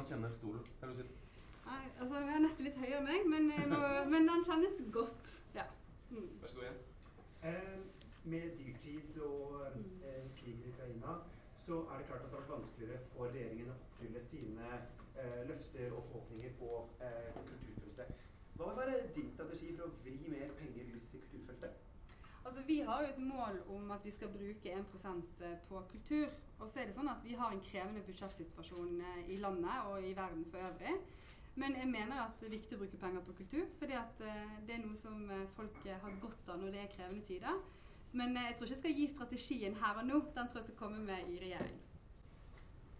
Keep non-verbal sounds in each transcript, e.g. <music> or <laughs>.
Hvordan kjennes stolen? Kan du si? Nei, altså Den er nettet litt høyere enn meg, men, må, <laughs> men den kjennes godt. Ja. Mm. Vær så god, Jens. Eh, med dyrtid og eh, krig i Ukraina, så er det klart at det har vært vanskeligere for regjeringen å oppfylle sine eh, løfter og forhåpninger på eh, kulturfeltet. Hva vil være din strategi for å vri mer penger ut til kulturfeltet? Vi har jo et mål om at vi skal bruke 1% på kultur. Og så er det sånn at vi har en krevende budsjettsituasjon eh, i landet og i verden for øvrig. Men jeg mener at det er viktig å bruke penger på kultur, fordi at eh, det er noe som eh, folk har godt av når det er krevende tider. Men jeg tror ikke jeg skal gi strategien her og nå. Den tror jeg skal komme med i regjering.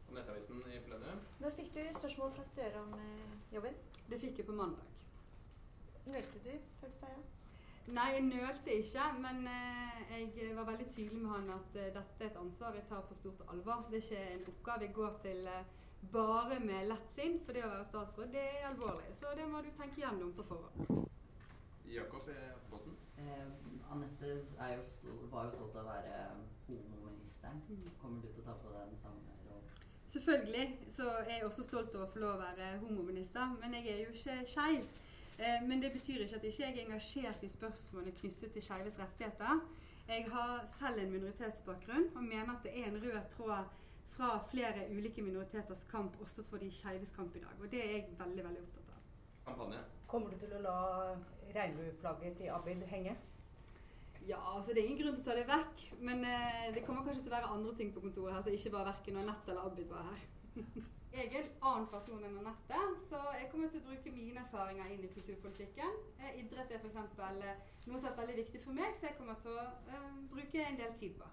Og Nettavisen i plenum. Når fikk du spørsmål fra Støre om eh, jobben? Det fikk jeg på mandag. Meldte du før du sa ja? Nei, jeg nølte ikke, men eh, jeg var veldig tydelig med han at eh, dette er et ansvar jeg tar på stort alvor. Det er ikke en oppgave jeg går til eh, bare med lett sinn, for det å være statsråd det er alvorlig. Så det må du tenke gjennom på forhånd. Jakob i Aftenposten. Eh, Anette er jo sto- var jo stolt av å være homoministeren. Mm. Kommer du til å ta på deg den samme rollen? Selvfølgelig så er jeg også stolt over å få lov å være homominister, men jeg er jo ikke skeiv. Eh, Men det betyr ikke at jeg ikke er engasjert i spørsmålene knyttet til skeives rettigheter. Jeg har selv en minoritetsbakgrunn og mener at det er en rød tråd fra flere ulike minoriteters kamp også for de skeives kamp i dag. Og det er jeg veldig, veldig opptatt av. Kampanje. Kommer du til å la regnbueflagget til Abid henge? Ja, altså det er ingen grunn til å ta det vekk, men eh, det kommer kanskje til å være andre ting på kontoret her, så ikke bare verken Anette eller Abid var her. <laughs> Jeg er en annen person enn Anette, så jeg kommer til å bruke mine erfaringer inn i kulturpolitikken. Eh, Idrett er f.eks. noe som er veldig viktig for meg, så jeg kommer til å eh, bruke en del tid på.